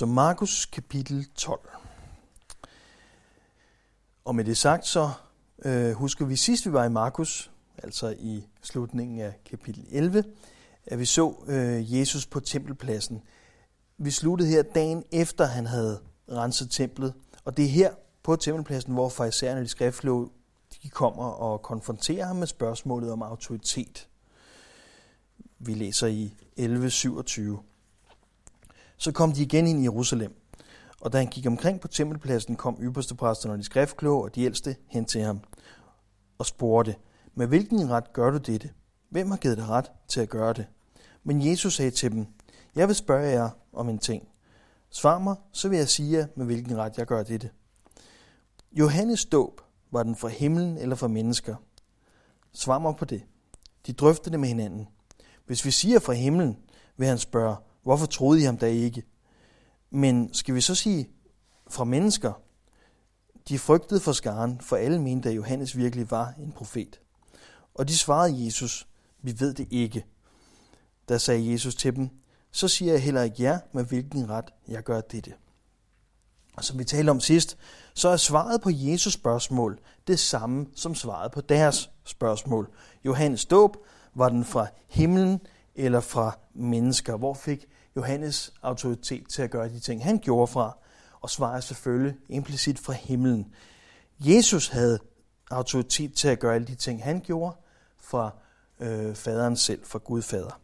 Så Markus kapitel 12. Og med det sagt, så øh, husker vi sidst vi var i Markus, altså i slutningen af kapitel 11, at vi så øh, Jesus på tempelpladsen. Vi sluttede her dagen efter, han havde renset templet. Og det er her på tempelpladsen, hvor farisæerne de skriftlå, de kommer og konfronterer ham med spørgsmålet om autoritet. Vi læser i 11.27. Så kom de igen ind i Jerusalem. Og da han gik omkring på tempelpladsen, kom ypperstepræsterne og de skriftkloge og de ældste hen til ham og spurgte, med hvilken ret gør du dette? Hvem har givet dig ret til at gøre det? Men Jesus sagde til dem, jeg vil spørge jer om en ting. Svar mig, så vil jeg sige jer, med hvilken ret jeg gør dette. Johannes dåb, var den fra himlen eller fra mennesker? Svar mig på det. De drøftede det med hinanden. Hvis vi siger fra himlen, vil han spørge, hvorfor troede I ham da ikke? Men skal vi så sige fra mennesker? De frygtede for skaren, for alle mente, at Johannes virkelig var en profet. Og de svarede Jesus, vi ved det ikke. Da sagde Jesus til dem, så siger jeg heller ikke jer, med hvilken ret jeg gør dette. Og som vi talte om sidst, så er svaret på Jesus spørgsmål det samme som svaret på deres spørgsmål. Johannes dåb, var den fra himlen eller fra mennesker? Hvor fik Johannes autoritet til at gøre de ting, han gjorde fra? Og svarer selvfølgelig implicit fra himlen. Jesus havde autoritet til at gøre alle de ting, han gjorde fra øh, faderen selv, fra Gud fader.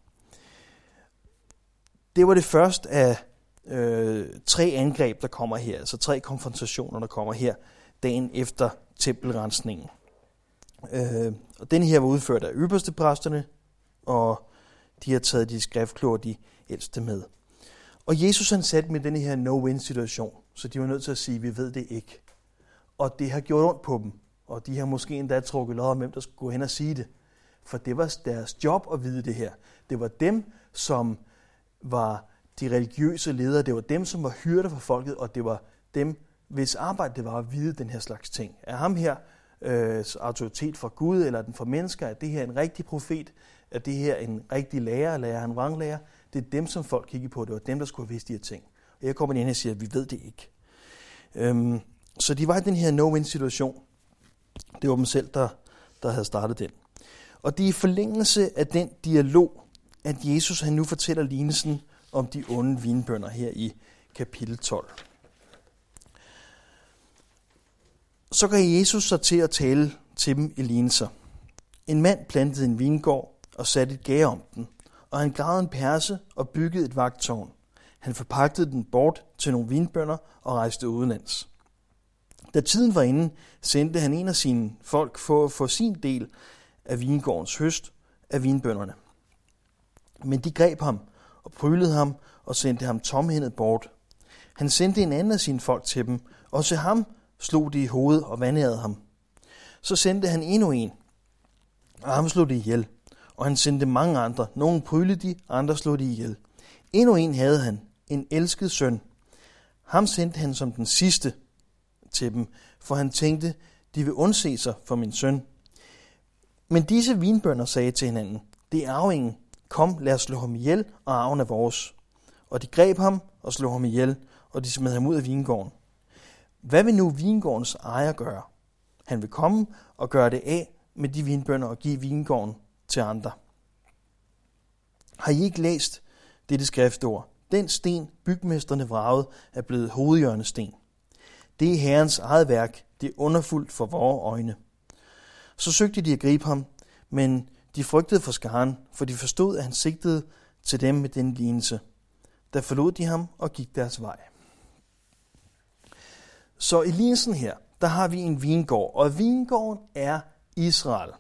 Det var det første af øh, tre angreb, der kommer her, altså tre konfrontationer, der kommer her dagen efter tempelrensningen. Øh, og den her var udført af ypperste præsterne, og de har taget de skriftkloge de ældste med. Og Jesus han satte med denne her no-win-situation, så de var nødt til at sige, vi ved det ikke. Og det har gjort ondt på dem, og de har måske endda trukket lod om, hvem der skulle gå hen og sige det. For det var deres job at vide det her. Det var dem, som var de religiøse ledere, det var dem, som var hyrder for folket, og det var dem, hvis arbejde det var at vide den her slags ting. Er ham her øh, autoritet fra Gud, eller den fra mennesker, er det her en rigtig profet, er det her en rigtig lærer, eller er han vranglærer? Det er dem, som folk kiggede på, det var dem, der skulle have vidst de her ting. Og jeg kommer ind og siger, at vi ved det ikke. Øhm, så de var i den her no-win-situation. Det var dem selv, der, der havde startet den. Og det er i forlængelse af den dialog, at Jesus han nu fortæller lignelsen om de onde vinbønder her i kapitel 12. Så går Jesus sig til at tale til dem i lignelser. En mand plantede en vingård og satte et gær om den, og han gravede en perse og byggede et vagtårn. Han forpagtede den bort til nogle vinbønder og rejste udenlands. Da tiden var inde, sendte han en af sine folk for at få sin del af vingårdens høst af vinbønderne. Men de greb ham og prylede ham og sendte ham tomhændet bort. Han sendte en anden af sine folk til dem, og til ham slog de i hovedet og vandærede ham. Så sendte han endnu en, og ham slog de ihjel. Og han sendte mange andre. Nogle prylede de, andre slog de ihjel. Endnu en havde han, en elsket søn. Ham sendte han som den sidste til dem, for han tænkte, de vil undse sig for min søn. Men disse vinbønder sagde til hinanden, det er arvingen, kom lad os slå ham ihjel, og arven er vores. Og de greb ham og slog ham ihjel, og de smed ham ud af vingården. Hvad vil nu vingårdens ejer gøre? Han vil komme og gøre det af med de vinbønder og give vingården til andre. Har I ikke læst dette skriftord? Den sten, bygmesterne vragede, er blevet hovedhjørnesten. Det er Herrens eget værk. Det er underfuldt for vores øjne. Så søgte de at gribe ham, men de frygtede for skaren, for de forstod, at han sigtede til dem med den lignelse. Der forlod de ham og gik deres vej. Så i lignelsen her, der har vi en vingård, og vingården er Israel.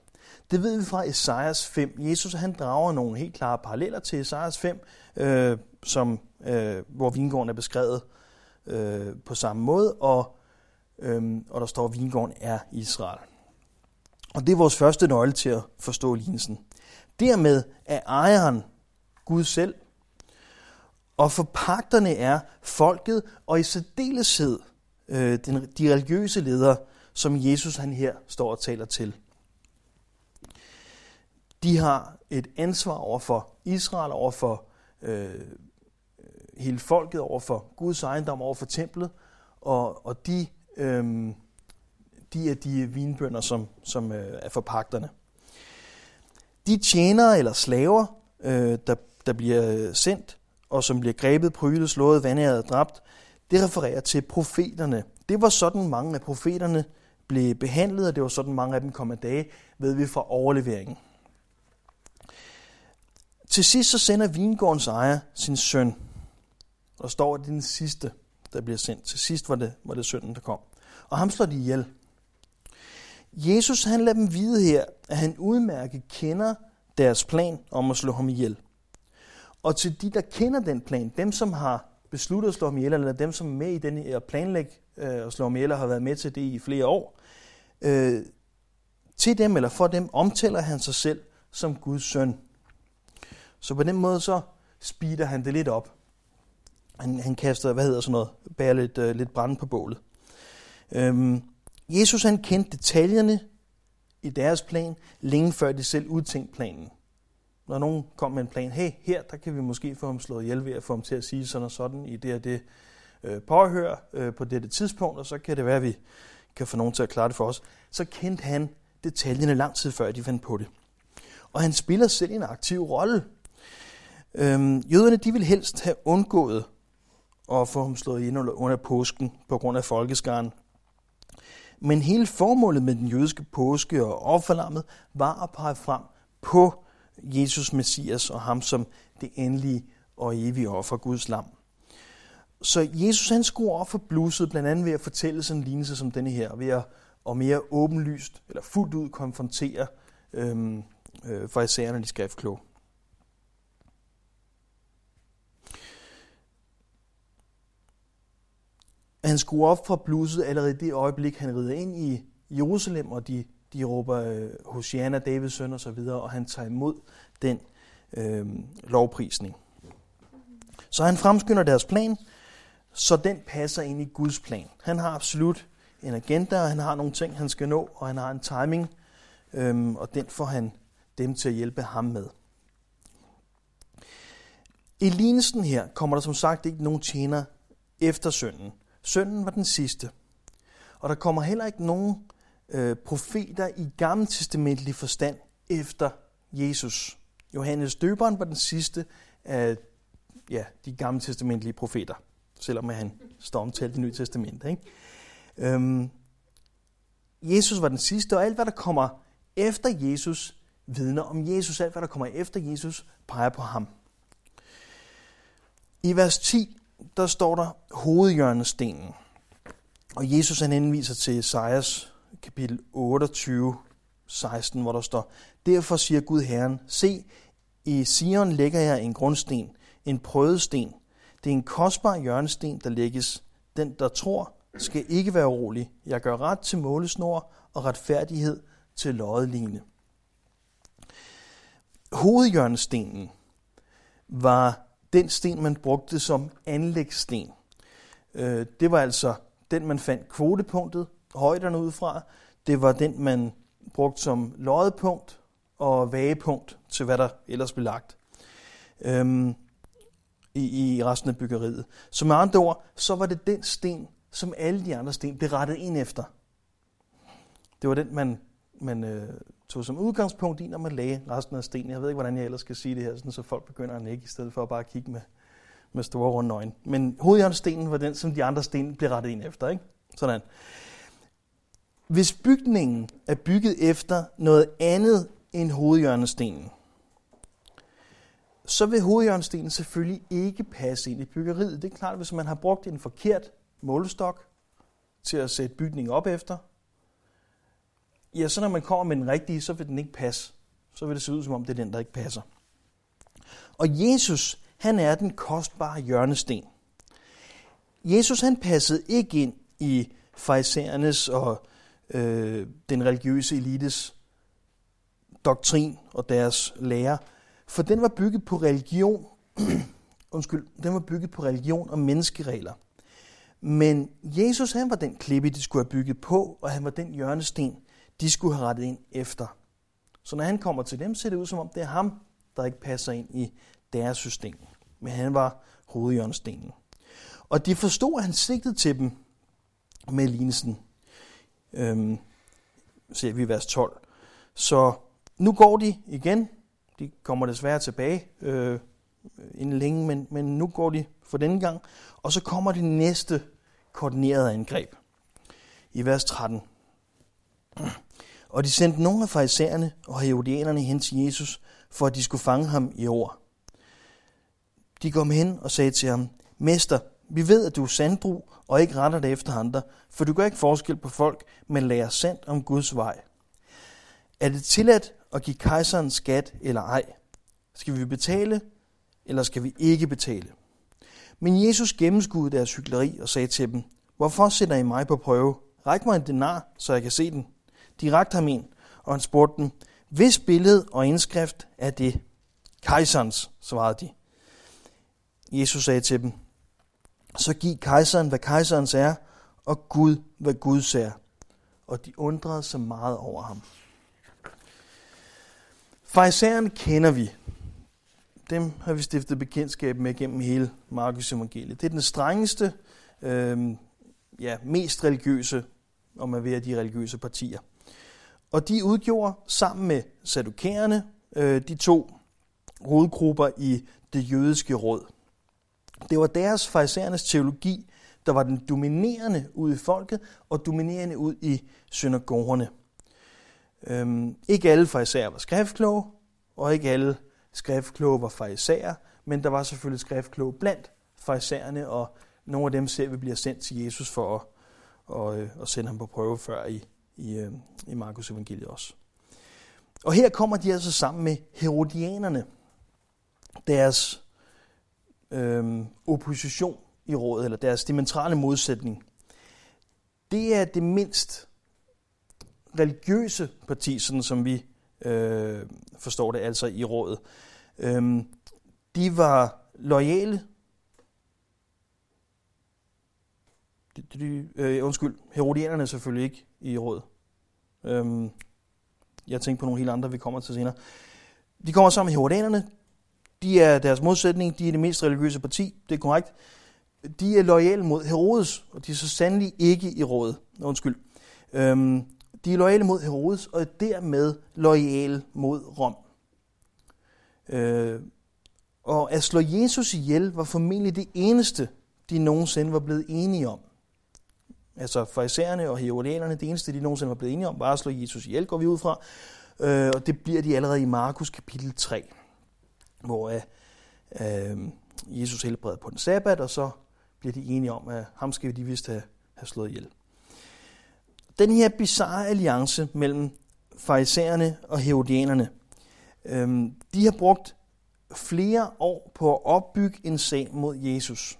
Det ved vi fra Esajas 5. Jesus han drager nogle helt klare paralleller til Esajas 5, øh, som, øh, hvor vingården er beskrevet øh, på samme måde, og, øh, og der står, at vingården er Israel. Og det er vores første nøgle til at forstå lignelsen. Dermed er ejeren Gud selv, og forpagterne er folket, og i særdeleshed øh, den, de religiøse ledere, som Jesus han her står og taler til. De har et ansvar over for Israel, over for øh, hele folket over for Guds ejendom, over for templet, og, og de, øh, de er de vinbønder, som, som øh, er forpagterne. De tjenere eller slaver, øh, der, der bliver sendt, og som bliver grebet, prylet, slået, vandæret, dræbt, det refererer til profeterne. Det var sådan mange af profeterne blev behandlet, og det var sådan mange af dem kom af dage, ved vi fra overleveringen. Til sidst så sender vingårdens ejer sin søn. Der står, at det er den sidste, der bliver sendt. Til sidst var det, var det sønnen, der kom. Og ham slår de ihjel. Jesus han lader dem vide her, at han udmærket kender deres plan om at slå ham ihjel. Og til de, der kender den plan, dem som har besluttet at slå ham ihjel, eller dem som er med i den her planlæg øh, at slå ham ihjel, og har været med til det i flere år, øh, til dem eller for dem omtaler han sig selv som Guds søn. Så på den måde så speeder han det lidt op. Han, han kaster, hvad hedder sådan noget, bærer lidt, øh, lidt brand på bålet. Øhm, Jesus han kendte detaljerne i deres plan, længe før de selv udtænkte planen. Når nogen kom med en plan, hey, her der kan vi måske få ham slået ihjel ved at få ham til at sige sådan og sådan i det og det øh, påhør øh, på dette tidspunkt, og så kan det være, at vi kan få nogen til at klare det for os. Så kendte han detaljerne lang tid før de fandt på det. Og han spiller selv en aktiv rolle. Øhm, jøderne de ville helst have undgået at få ham slået ind under påsken på grund af folkeskaren. Men hele formålet med den jødiske påske og offerlammet var at pege frem på Jesus Messias og ham som det endelige og evige offer, Guds lam. Så Jesus han skruer op for bluset, blandt andet ved at fortælle sådan en lignelse som denne her, ved at og mere åbenlyst eller fuldt ud konfrontere øhm, øh, farisæerne, de skriftkloge. Han skruer op for bluset allerede i det øjeblik, han rider ind i Jerusalem, og de, de råber øh, Hosianna, Davids søn og så videre, og han tager imod den øh, lovprisning. Så han fremskynder deres plan, så den passer ind i Guds plan. Han har absolut en agenda, og han har nogle ting, han skal nå, og han har en timing, øhm, og den får han dem til at hjælpe ham med. I lignelsen her kommer der som sagt ikke nogen tjener efter sønnen. Sønnen var den sidste. Og der kommer heller ikke nogen øh, profeter i gamle testamentlig forstand efter Jesus. Johannes døberen var den sidste af ja, de gamle testamentlige profeter, selvom han står omtalt i Nye Testament. Ikke? Øhm, Jesus var den sidste, og alt hvad der kommer efter Jesus, vidner om Jesus. Alt hvad der kommer efter Jesus, peger på ham. I vers 10, der står der hovedhjørnestenen. Og Jesus han henviser til Esajas kapitel 28, 16, hvor der står, Derfor siger Gud Herren, se, i Sion lægger jeg en grundsten, en prøvesten. Det er en kostbar hjørnesten, der lægges. Den, der tror, skal ikke være urolig. Jeg gør ret til målesnor og retfærdighed til loddeline. Hovedhjørnestenen var den sten, man brugte som anlægssten. Øh, det var altså den, man fandt kvotepunktet, højderne ud fra. Det var den, man brugte som loddepunkt og vagepunkt til, hvad der ellers blev lagt øhm, i, i resten af byggeriet. Så med andre ord, så var det den sten, som alle de andre sten blev rettet ind efter. Det var den, man, man øh, tog som udgangspunkt i, når man lagde resten af stenen. Jeg ved ikke, hvordan jeg ellers skal sige det her, sådan, så folk begynder at nikke, i stedet for at bare kigge med, med store runde øjne. Men hovedhjørnestenen var den, som de andre sten blev rettet ind efter. Ikke? Sådan. Hvis bygningen er bygget efter noget andet end hovedhjørnestenen, så vil hovedhjørnestenen selvfølgelig ikke passe ind i byggeriet. Det er klart, hvis man har brugt en forkert målestok til at sætte bygningen op efter, ja, så når man kommer med den rigtige, så vil den ikke passe. Så vil det se ud, som om det er den, der ikke passer. Og Jesus, han er den kostbare hjørnesten. Jesus, han passede ikke ind i farisæernes og øh, den religiøse elites doktrin og deres lære, for den var bygget på religion, undskyld, den var bygget på religion og menneskeregler. Men Jesus han var den klippe, de skulle have bygget på, og han var den hjørnesten, de skulle have rettet ind efter. Så når han kommer til dem, ser det ud som om, det er ham, der ikke passer ind i deres system. Men han var hovedjørnstenen. Og de forstod, at han sigtede til dem med lignelsen. Øhm, ser vi i vers 12. Så nu går de igen. De kommer desværre tilbage øh, inden længe, men, men nu går de for denne gang. Og så kommer det næste koordinerede angreb. I vers 13. Og de sendte nogle af farisæerne og herodianerne hen til Jesus, for at de skulle fange ham i ord. De kom hen og sagde til ham, Mester, vi ved, at du er sandbrug og ikke retter dig efter andre, for du gør ikke forskel på folk, men lærer sandt om Guds vej. Er det tilladt at give kejseren skat eller ej? Skal vi betale, eller skal vi ikke betale? Men Jesus gennemskuede deres hykleri og sagde til dem, Hvorfor sætter I mig på prøve? Ræk mig en denar, så jeg kan se den. De rakte ham en, og han spurgte dem, hvis billede og indskrift er det? Kejserens, svarede de. Jesus sagde til dem, så giv kejseren, hvad kejserens er, og Gud, hvad Guds er. Og de undrede sig meget over ham. Farisæerne kender vi. Dem har vi stiftet bekendtskab med gennem hele Markus evangeliet. Det er den strengeste, øh, ja, mest religiøse, om man vil de religiøse partier. Og de udgjorde sammen med sadukærerne øh, de to hovedgrupper i det jødiske råd. Det var deres farisæernes teologi, der var den dominerende ud i folket og dominerende ud i synagogerne. Øhm, ikke alle farisæer var skriftkloge, og ikke alle skriftkloge var farisæer, men der var selvfølgelig skriftkloge blandt farisæerne, og nogle af dem ser vi bliver sendt til Jesus for at, og, og øh, at sende ham på prøve før i, i, øh, i Markus evangeliet også. Og her kommer de altså sammen med herodianerne, deres øhm, opposition i rådet, eller deres dimensionale modsætning. Det er det mindst religiøse parti, sådan som vi øh, forstår det altså i rådet. Øhm, de var lojale. De, de, øh, undskyld, herodianerne selvfølgelig ikke i råd. Øhm, jeg tænker på nogle helt andre, vi kommer til senere. De kommer sammen med herodianerne. De er deres modsætning. De er det mest religiøse parti. Det er korrekt. De er lojale mod Herodes, og de er så sandelig ikke i råd. Undskyld. Øhm, de er lojale mod Herodes, og er dermed lojale mod Rom. Øh, og at slå Jesus ihjel var formentlig det eneste, de nogensinde var blevet enige om. Altså farisæerne og hierolianerne, det eneste, de nogensinde var blevet enige om, var at slå Jesus ihjel, går vi ud fra. Øh, og det bliver de allerede i Markus kapitel 3, hvor øh, øh, Jesus helbreder på den sabbat, og så bliver de enige om, at ham skal de vist have, have slået ihjel. Den her bizarre alliance mellem farisæerne og herodianerne, øh, de har brugt flere år på at opbygge en sag mod Jesus.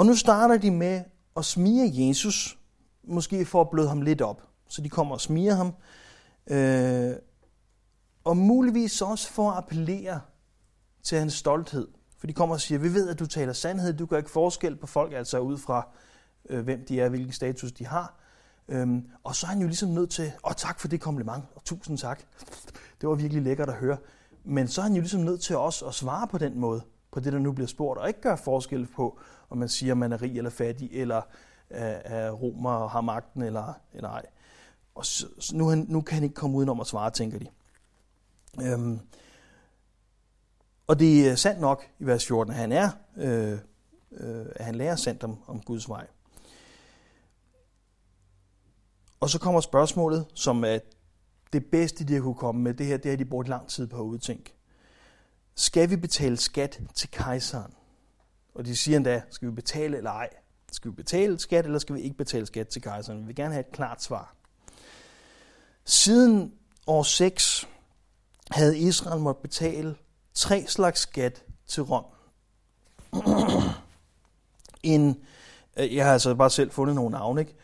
Og nu starter de med at smige Jesus, måske for at bløde ham lidt op. Så de kommer og smiger ham, øh, og muligvis også for at appellere til hans stolthed. For de kommer og siger, vi ved, at du taler sandhed, du gør ikke forskel på folk, altså ud fra, øh, hvem de er, hvilken status de har. Øhm, og så er han jo ligesom nødt til, åh tak for det kompliment, og tusind tak. Det var virkelig lækkert at høre. Men så er han jo ligesom nødt til også at svare på den måde, på det, der nu bliver spurgt, og ikke gøre forskel på, om man siger, man er rig eller fattig, eller er romer og har magten, eller, eller ej. Og så, så nu, han, nu kan han ikke komme udenom at svare, tænker de. Øhm, og det er sandt nok i vers 14, at han er, øh, øh, at han lærer sandt om, om Guds vej. Og så kommer spørgsmålet, som er det bedste, de har kunne komme med. Det her, det har de brugt lang tid på at udtænke. Skal vi betale skat til kejseren? Og de siger endda, skal vi betale eller ej? Skal vi betale skat, eller skal vi ikke betale skat til kejseren? Vi vil gerne have et klart svar. Siden år 6 havde Israel måtte betale tre slags skat til Rom. en, øh, jeg har altså bare selv fundet nogle navne, ikke?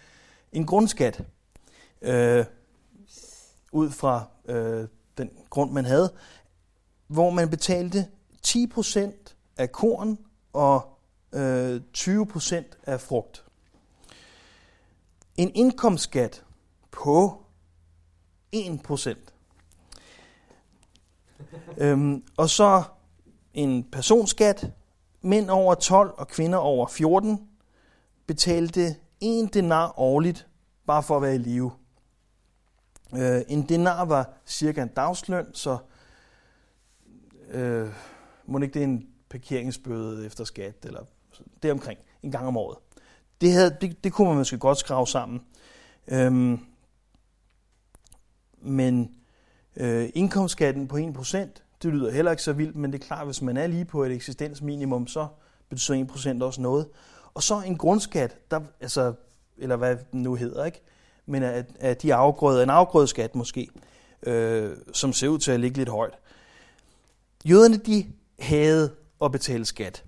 En grundskat, øh, ud fra øh, den grund, man havde, hvor man betalte 10% af korn og øh, 20% af frugt. En indkomstskat på 1%. øhm, og så en personskat. Mænd over 12 og kvinder over 14 betalte en denar årligt, bare for at være i live. Øh, en denar var cirka en dagsløn, så øh, må ikke det er en parkeringsbøde efter skat, eller det omkring, en gang om året. Det, havde, det, det kunne man måske godt skrave sammen. Øhm, men øh, indkomstskatten på 1%, det lyder heller ikke så vildt, men det er klart, hvis man er lige på et eksistensminimum, så betyder 1% også noget. Og så en grundskat, der, altså, eller hvad den nu hedder, ikke? men at, at de afgrøder, en afgrødeskat måske, øh, som ser ud til at ligge lidt højt. Jøderne, de havde at betale skat.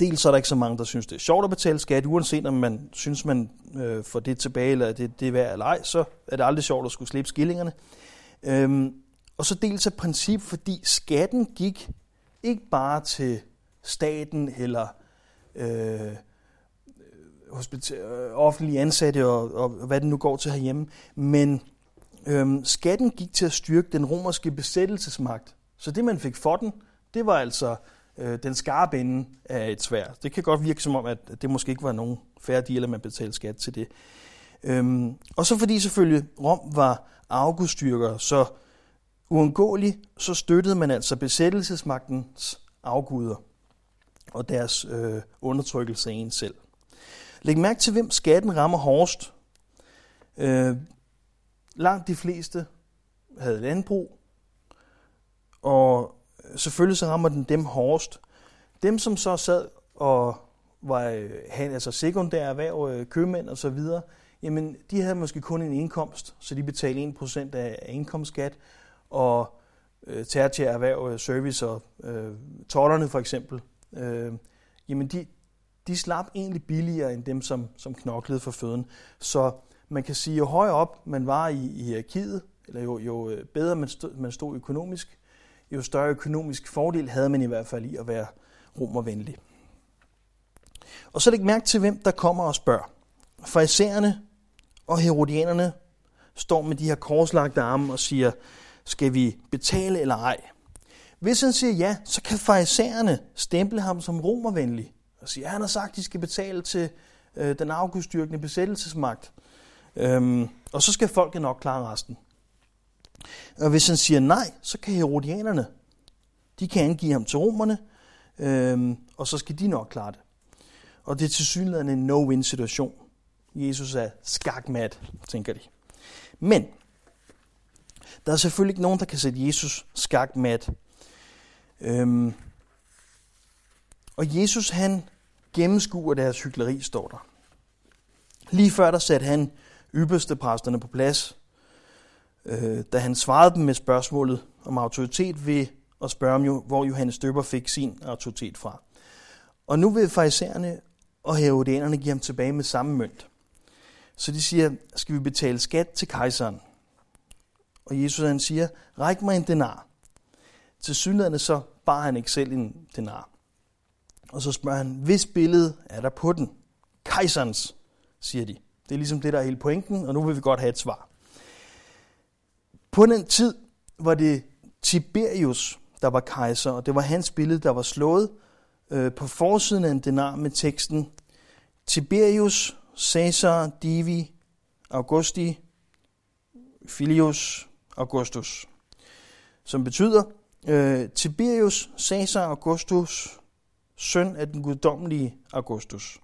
Dels er der ikke så mange, der synes, det er sjovt at betale skat, uanset om man synes, man øh, får det tilbage, eller det, det er værd eller ej, så er det aldrig sjovt at skulle slippe skillingerne. Øhm, og så dels af princip, fordi skatten gik ikke bare til staten eller øh, hospital, øh, offentlige ansatte og, og, og hvad det nu går til herhjemme, men øhm, skatten gik til at styrke den romerske besættelsesmagt. Så det, man fik for den, det var altså øh, den skarpe ende af et svær. Det kan godt virke som om, at det måske ikke var nogen færre deal, at man betalte skat til det. Øhm, og så fordi selvfølgelig Rom var afgudstyrker, så uundgåeligt, så støttede man altså besættelsesmagtens afguder og deres øh, undertrykkelse af en selv. Læg mærke til, hvem skatten rammer hårdest. Øh, langt de fleste havde landbrug, og selvfølgelig så rammer den dem hårdest. Dem, som så sad og var øh, altså sekundære erhverv, øh, købmænd og så videre, jamen de havde måske kun en indkomst, så de betalte 1% af indkomstskat, og øh, tertiære erhverv, øh, service og øh, tollerne for eksempel, øh, jamen de, de slap egentlig billigere end dem, som, som knoklede for føden. Så man kan sige, jo højere op man var i, i hierarkiet, eller jo, jo bedre man stod, man stod økonomisk, jo større økonomisk fordel havde man i hvert fald i at være romervenlig. Og så læg mærke til, hvem der kommer og spørger. Farisæerne og herodianerne står med de her korslagte arme og siger, skal vi betale eller ej? Hvis han siger ja, så kan farisæerne stemple ham som romervenlig og sige, at han har sagt, at de skal betale til øh, den afgudstyrkende besættelsesmagt. Øhm, og så skal folket nok klare resten. Og hvis han siger nej, så kan herodianerne, de kan angive ham til romerne, øhm, og så skal de nok klare det. Og det er til synligheden en no-win situation. Jesus er skakmat, tænker de. Men der er selvfølgelig ikke nogen, der kan sætte Jesus skakmat. Øhm, og Jesus han gennemskuer deres hyggeleri, står der. Lige før der satte han ypperste præsterne på plads, øh, da han svarede dem med spørgsmålet om autoritet ved at spørge om, hvor Johannes Døber fik sin autoritet fra. Og nu vil farisæerne og herodianerne give ham tilbage med samme mønt. Så de siger, skal vi betale skat til kejseren? Og Jesus han siger, ræk mig en denar. Til synligheden så bar han ikke selv en denar. Og så spørger han, hvis billede er der på den? Kejserens, siger de. Det er ligesom det, der er hele pointen, og nu vil vi godt have et svar. På den tid var det Tiberius, der var kejser, og det var hans billede, der var slået øh, på forsiden af en denar med teksten Tiberius Caesar Divi Augusti Filius Augustus, som betyder øh, Tiberius Caesar Augustus, søn af den guddommelige Augustus.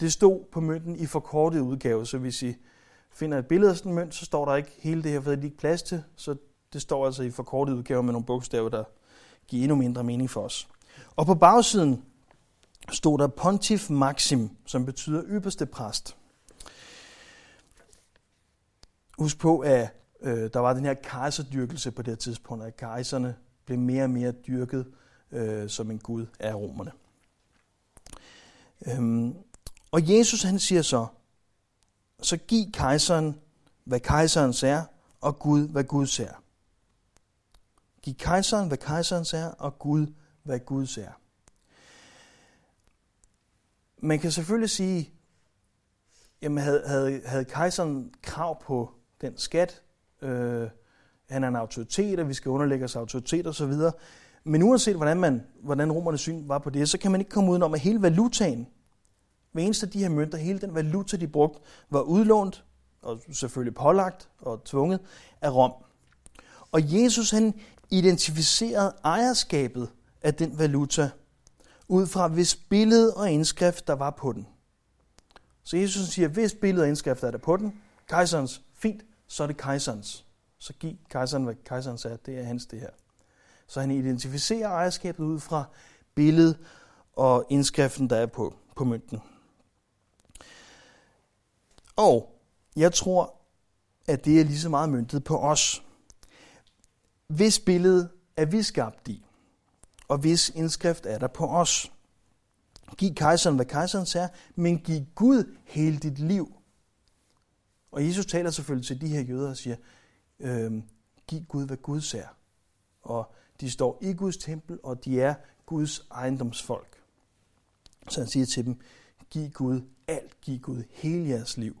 Det stod på mønten i forkortet udgave, så hvis I finder et billede af sådan en mønt, så står der ikke hele det her, for det er ikke plads til, så det står altså i forkortet udgave med nogle bogstaver, der giver endnu mindre mening for os. Og på bagsiden stod der Pontif Maxim, som betyder ypperste præst. Husk på, at øh, der var den her kejserdyrkelse på det tidspunkt, at kejserne blev mere og mere dyrket øh, som en gud af romerne. Øhm, og Jesus han siger så, så giv kejseren, hvad kejserens er, og Gud, hvad Guds er. Giv kejseren, hvad kejserens er, og Gud, hvad Guds er. Man kan selvfølgelig sige, jamen havde, havde, havde kejseren krav på den skat, øh, han er en autoritet, og vi skal underlægge os autoritet osv., Men uanset hvordan, man, hvordan romernes syn var på det, så kan man ikke komme udenom, at hele valutaen, hver eneste af de her mønter, hele den valuta, de brugte, var udlånt, og selvfølgelig pålagt og tvunget af Rom. Og Jesus han identificerede ejerskabet af den valuta, ud fra hvis billede og indskrift, der var på den. Så Jesus siger, hvis billede og indskrift er der på den, kejserens, fint, så er det kejserens. Så giv kejseren, hvad kejseren er, det er hans det her. Så han identificerer ejerskabet ud fra billedet og indskriften, der er på, på mønten. Og jeg tror, at det er lige så meget myntet på os. Hvis billede er vi skabt i, og hvis indskrift er der på os. Giv kejseren, hvad kejseren siger, men giv Gud hele dit liv. Og Jesus taler selvfølgelig til de her jøder og siger, øh, giv Gud, hvad Gud siger. Og de står i Guds tempel, og de er Guds ejendomsfolk. Så han siger til dem, giv Gud alt, give Gud hele jeres liv.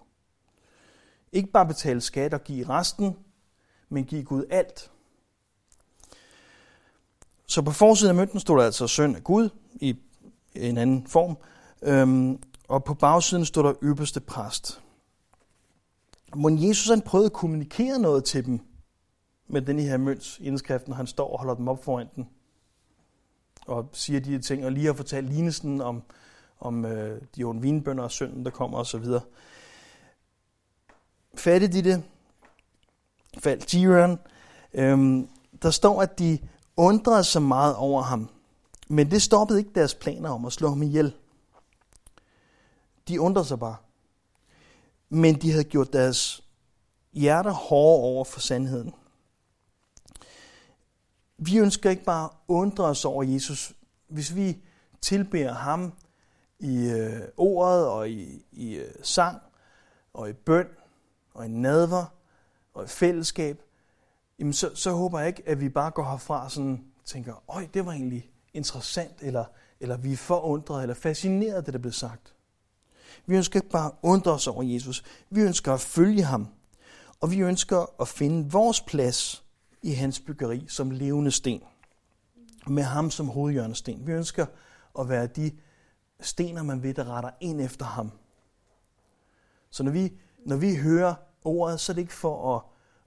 Ikke bare betale skat og give resten, men give Gud alt. Så på forsiden af mønten stod der altså søn af Gud i en anden form, øhm, og på bagsiden stod der øverste præst. Men Jesus han prøvede at kommunikere noget til dem med den her mønts indskriften, han står og holder dem op foran den og siger de her ting, og lige har fortalt lignelsen om, om øh, de onde vinbønder og synden, der kommer osv. Fattig de det, faldt Jiren, øhm, der står, at de undrede sig meget over ham. Men det stoppede ikke deres planer om at slå ham ihjel. De undrede sig bare. Men de havde gjort deres hjerter hårde over for sandheden. Vi ønsker ikke bare at undre os over Jesus. Hvis vi tilbeder ham i øh, ordet og i, i øh, sang og i bøn og i nadver og i fællesskab, jamen så, så håber jeg ikke, at vi bare går herfra og sådan tænker, øj, det var egentlig interessant, eller, eller vi er forundret, eller fascineret af det, der blev sagt. Vi ønsker ikke bare at undre os over Jesus. Vi ønsker at følge ham. Og vi ønsker at finde vores plads i hans byggeri som levende sten. Med ham som hovedhjørnesten. Vi ønsker at være de stener, man ved, der retter ind efter ham. Så når vi, når vi hører ordet, så er det ikke for at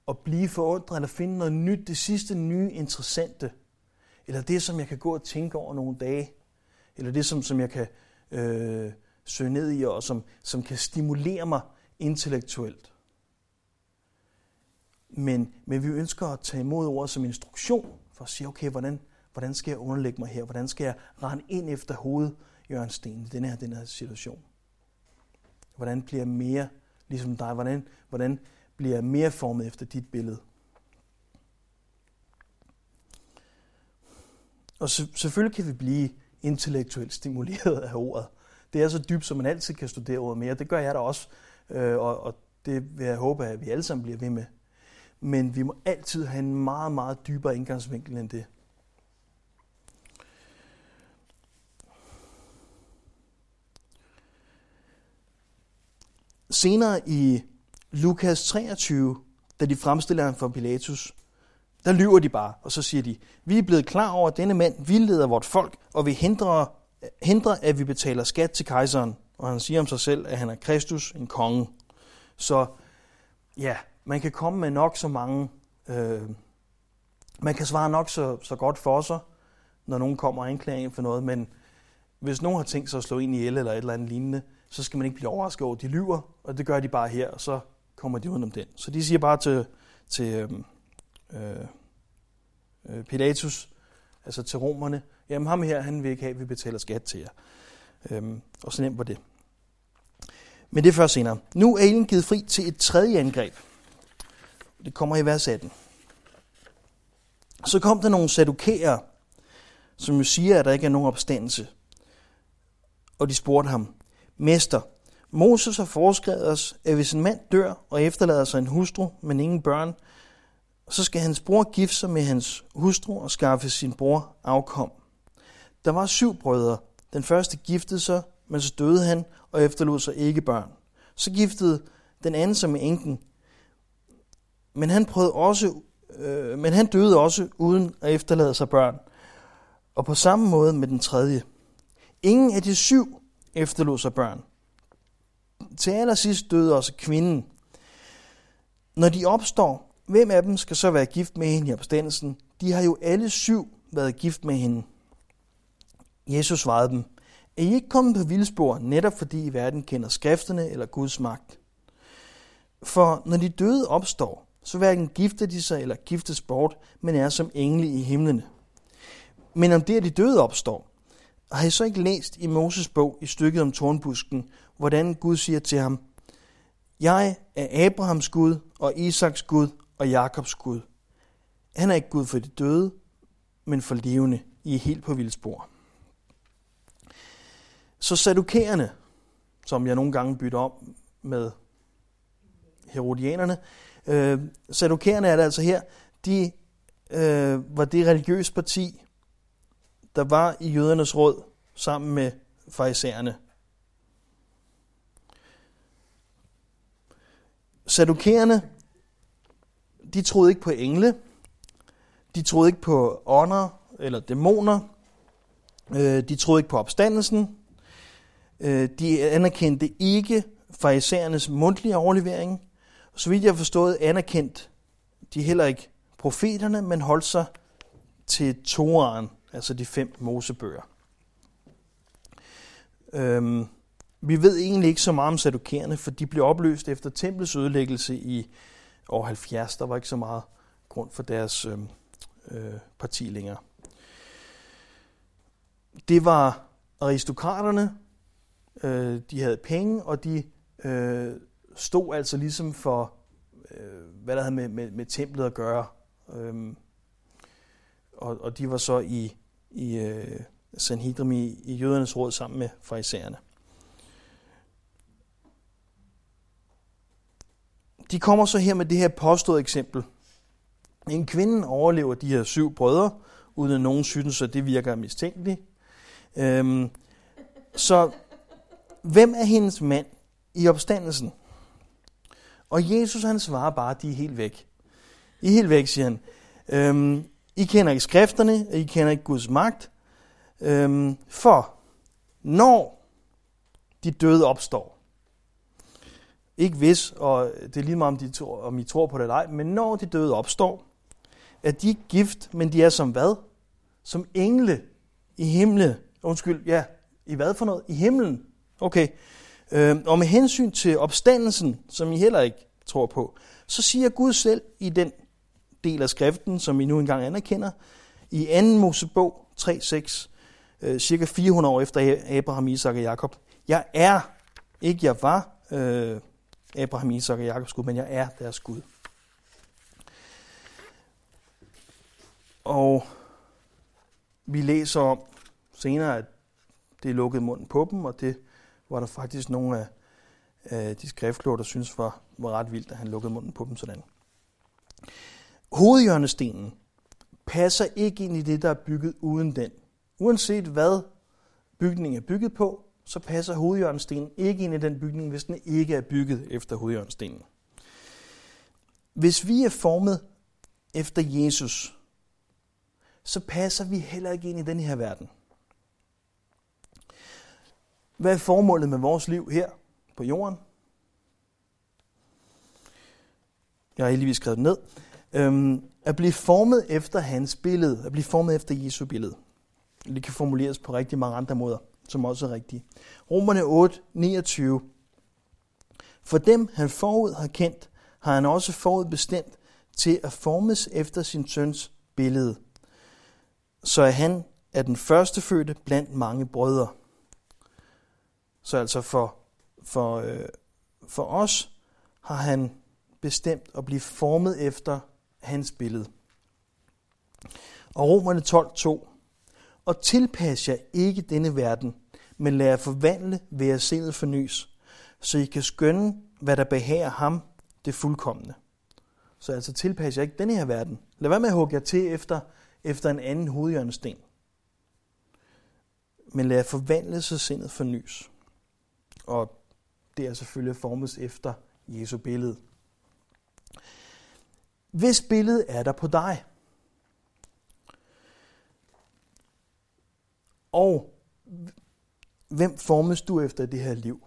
at blive forundret eller finde noget nyt, det sidste nye interessante, eller det, som jeg kan gå og tænke over nogle dage, eller det, som, som jeg kan øh, søge ned i, og som, som kan stimulere mig intellektuelt. Men, men vi ønsker at tage imod ordet som instruktion, for at sige, okay, hvordan, hvordan skal jeg underlægge mig her? Hvordan skal jeg rende ind efter hovedet Jørgen Sten i den her, den her situation? Hvordan bliver jeg mere ligesom dig? Hvordan, hvordan bliver mere formet efter dit billede. Og selvfølgelig kan vi blive intellektuelt stimuleret af ordet. Det er så dybt, som man altid kan studere ordet mere. Det gør jeg da også, øh, og, og det vil jeg håbe, at vi alle sammen bliver ved med. Men vi må altid have en meget, meget dybere indgangsvinkel end det. Senere i Lukas 23, da de fremstiller ham for Pilatus, der lyver de bare, og så siger de, vi er blevet klar over, at denne mand vildleder vort folk, og vi hindrer, hindrer, at vi betaler skat til kejseren. Og han siger om sig selv, at han er Kristus, en konge. Så ja, man kan komme med nok så mange, øh, man kan svare nok så, så godt for sig, når nogen kommer og anklager for noget, men hvis nogen har tænkt sig at slå ind i el eller et eller andet lignende, så skal man ikke blive overrasket over, at de lyver, og det gør de bare her, og så kommer de udenom den. Så de siger bare til, til øhm, øh, øh, Pilatus, altså til romerne, jamen ham her, han vil ikke have, at vi betaler skat til jer. Øhm, og så nemt var det. Men det er først senere. Nu er Elen givet fri til et tredje angreb. Det kommer i vers 18. Så kom der nogle sadukærer, som jo siger, at der ikke er nogen opstandelse. Og de spurgte ham, Mester, Moses har foreskrevet os, at hvis en mand dør og efterlader sig en hustru, men ingen børn, så skal hans bror gifte sig med hans hustru og skaffe sin bror afkom. Der var syv brødre. Den første giftede sig, men så døde han og efterlod sig ikke børn. Så giftede den anden sig med enken. Men han, prøvede også, øh, men han døde også uden at efterlade sig børn. Og på samme måde med den tredje. Ingen af de syv efterlod sig børn. Til allersidst døde også kvinden. Når de opstår, hvem af dem skal så være gift med hende i opstandelsen? De har jo alle syv været gift med hende. Jesus svarede dem, er I ikke kommet på vildspor, netop fordi I verden kender skrifterne eller Guds magt? For når de døde opstår, så hverken gifter de sig eller giftes bort, men er som engle i himlene. Men om det, at de døde opstår, har I så ikke læst i Moses bog i stykket om tornbusken, hvordan Gud siger til ham, Jeg er Abrahams Gud og Isaks Gud og Jakobs Gud. Han er ikke Gud for de døde, men for levende. I er helt på vildspor. Så sadukæerne, som jeg nogle gange bytter om med herodianerne, øh, sadukæerne er det altså her, de øh, var det religiøse parti, der var i jødernes råd sammen med farisæerne. Sadukærerne, de troede ikke på engle, de troede ikke på ånder eller dæmoner, øh, de troede ikke på opstandelsen, øh, de anerkendte ikke farisæernes mundtlige overlevering, og så vidt jeg har forstået, anerkendte de heller ikke profeterne, men holdt sig til Toraen, altså de fem Mosebøger. Øhm, vi ved egentlig ikke så meget om sadukerne, for de blev opløst efter templets ødelæggelse i år 70. Der var ikke så meget grund for deres øh, øh, parti længere. Det var aristokraterne, øh, de havde penge, og de øh, stod altså ligesom for, øh, hvad der havde med, med, med templet at gøre. Øh, og, og de var så i, i øh, Sanhedrin i, i jødernes råd sammen med farisæerne. De kommer så her med det her påståede eksempel. En kvinde overlever de her syv brødre, uden at nogen synes, at det virker mistænkeligt. Øhm, så hvem er hendes mand i opstandelsen? Og Jesus han svarer bare, at de er helt væk. I er helt væk, siger han. Øhm, I kender ikke skrifterne, og I kender ikke Guds magt. Øhm, for når de døde opstår, ikke hvis, og det er lige meget om, de tror, om I tror på det eller ej, men når de døde opstår, er de ikke gift, men de er som hvad? Som engle i himlen. Undskyld, ja, i hvad for noget? I himlen. Okay. Øh, og med hensyn til opstandelsen, som I heller ikke tror på, så siger Gud selv i den del af skriften, som I nu engang anerkender, i 2. Mosebog 3.6, øh, cirka 400 år efter Abraham, Isak og Jakob. Jeg er, ikke jeg var, øh, Abraham, Isak og Jakobs Gud, men jeg er deres Gud. Og vi læser om senere, at det lukkede munden på dem, og det var der faktisk nogle af, af de skriftkloge, der synes var, var ret vildt, at han lukkede munden på dem sådan. Hovedhjørnestenen passer ikke ind i det, der er bygget uden den. Uanset hvad bygningen er bygget på, så passer hovedjørnstenen ikke ind i den bygning, hvis den ikke er bygget efter hovedjørnstenen. Hvis vi er formet efter Jesus, så passer vi heller ikke ind i den her verden. Hvad er formålet med vores liv her på jorden? Jeg har heldigvis skrevet ned. Øhm, at blive formet efter hans billede, at blive formet efter Jesu billede. Det kan formuleres på rigtig mange andre måder, som også er rigtige. Romerne 8, 29. For dem, han forud har kendt, har han også forud bestemt til at formes efter sin søns billede, så er han er den første fødte blandt mange brødre. Så altså for, for, øh, for os har han bestemt at blive formet efter hans billede. Og Romerne 12.2. Og tilpas jer ikke denne verden, men lad jer forvandle ved at sindet fornyes, så I kan skønne, hvad der behager ham, det fuldkommende. Så altså tilpas jer ikke denne her verden. Lad være med at hugge jer til efter, efter en anden hovedhjørnesten. Men lad jer forvandle, så sindet fornyes og det er selvfølgelig formet efter Jesu billede. Hvis billedet er der på dig? Og hvem formes du efter det her liv?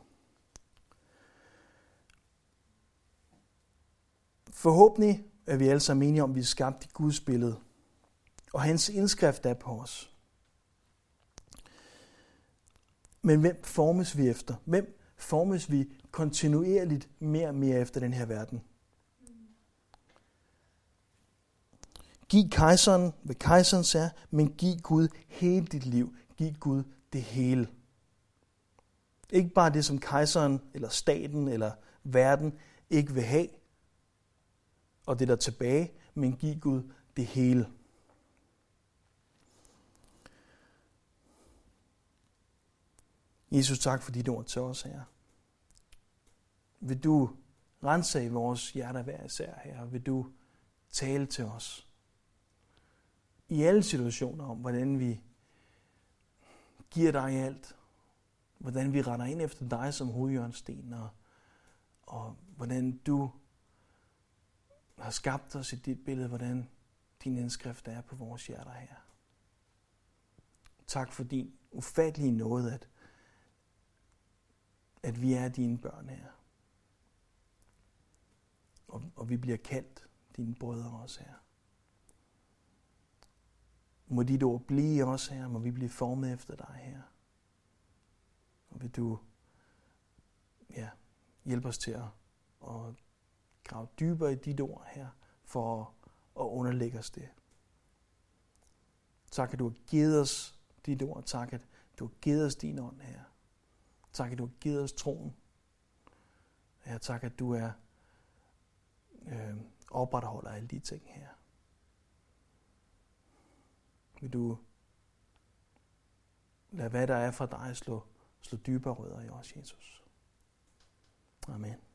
Forhåbentlig er vi alle sammen enige om, at vi er skabt i Guds billede. Og hans indskrift er på os. Men hvem formes vi efter? Hvem formes vi kontinuerligt mere og mere efter den her verden? Giv kejseren, hvad kejseren er, men giv Gud hele dit liv give Gud det hele. Ikke bare det, som kejseren, eller staten, eller verden ikke vil have, og det der er tilbage, men giv Gud det hele. Jesus, tak for dit ord til os, her. Vil du rense i vores hjerter hver især, her? Vil du tale til os i alle situationer om, hvordan vi giver dig alt, hvordan vi retter ind efter dig som hovedjørnsten, og, og hvordan du har skabt os i dit billede, hvordan din indskrift er på vores hjerter her. Tak for din ufattelige nåde, at, at vi er dine børn her. Og, og vi bliver kaldt dine brødre også her. Må dit ord blive os her, må vi blive formet efter dig her. Og vil du ja, hjælpe os til at, at grave dybere i dit ord her, for at underlægge os det. Tak, at du har givet os dit ord. Tak, at du har givet os din ånd her. Tak, at du har givet os troen. Ja, tak, at du er øh, opretholder alle de ting her. Vil du lade hvad der er for dig slå, slå dybere rødder i os, Jesus. Amen.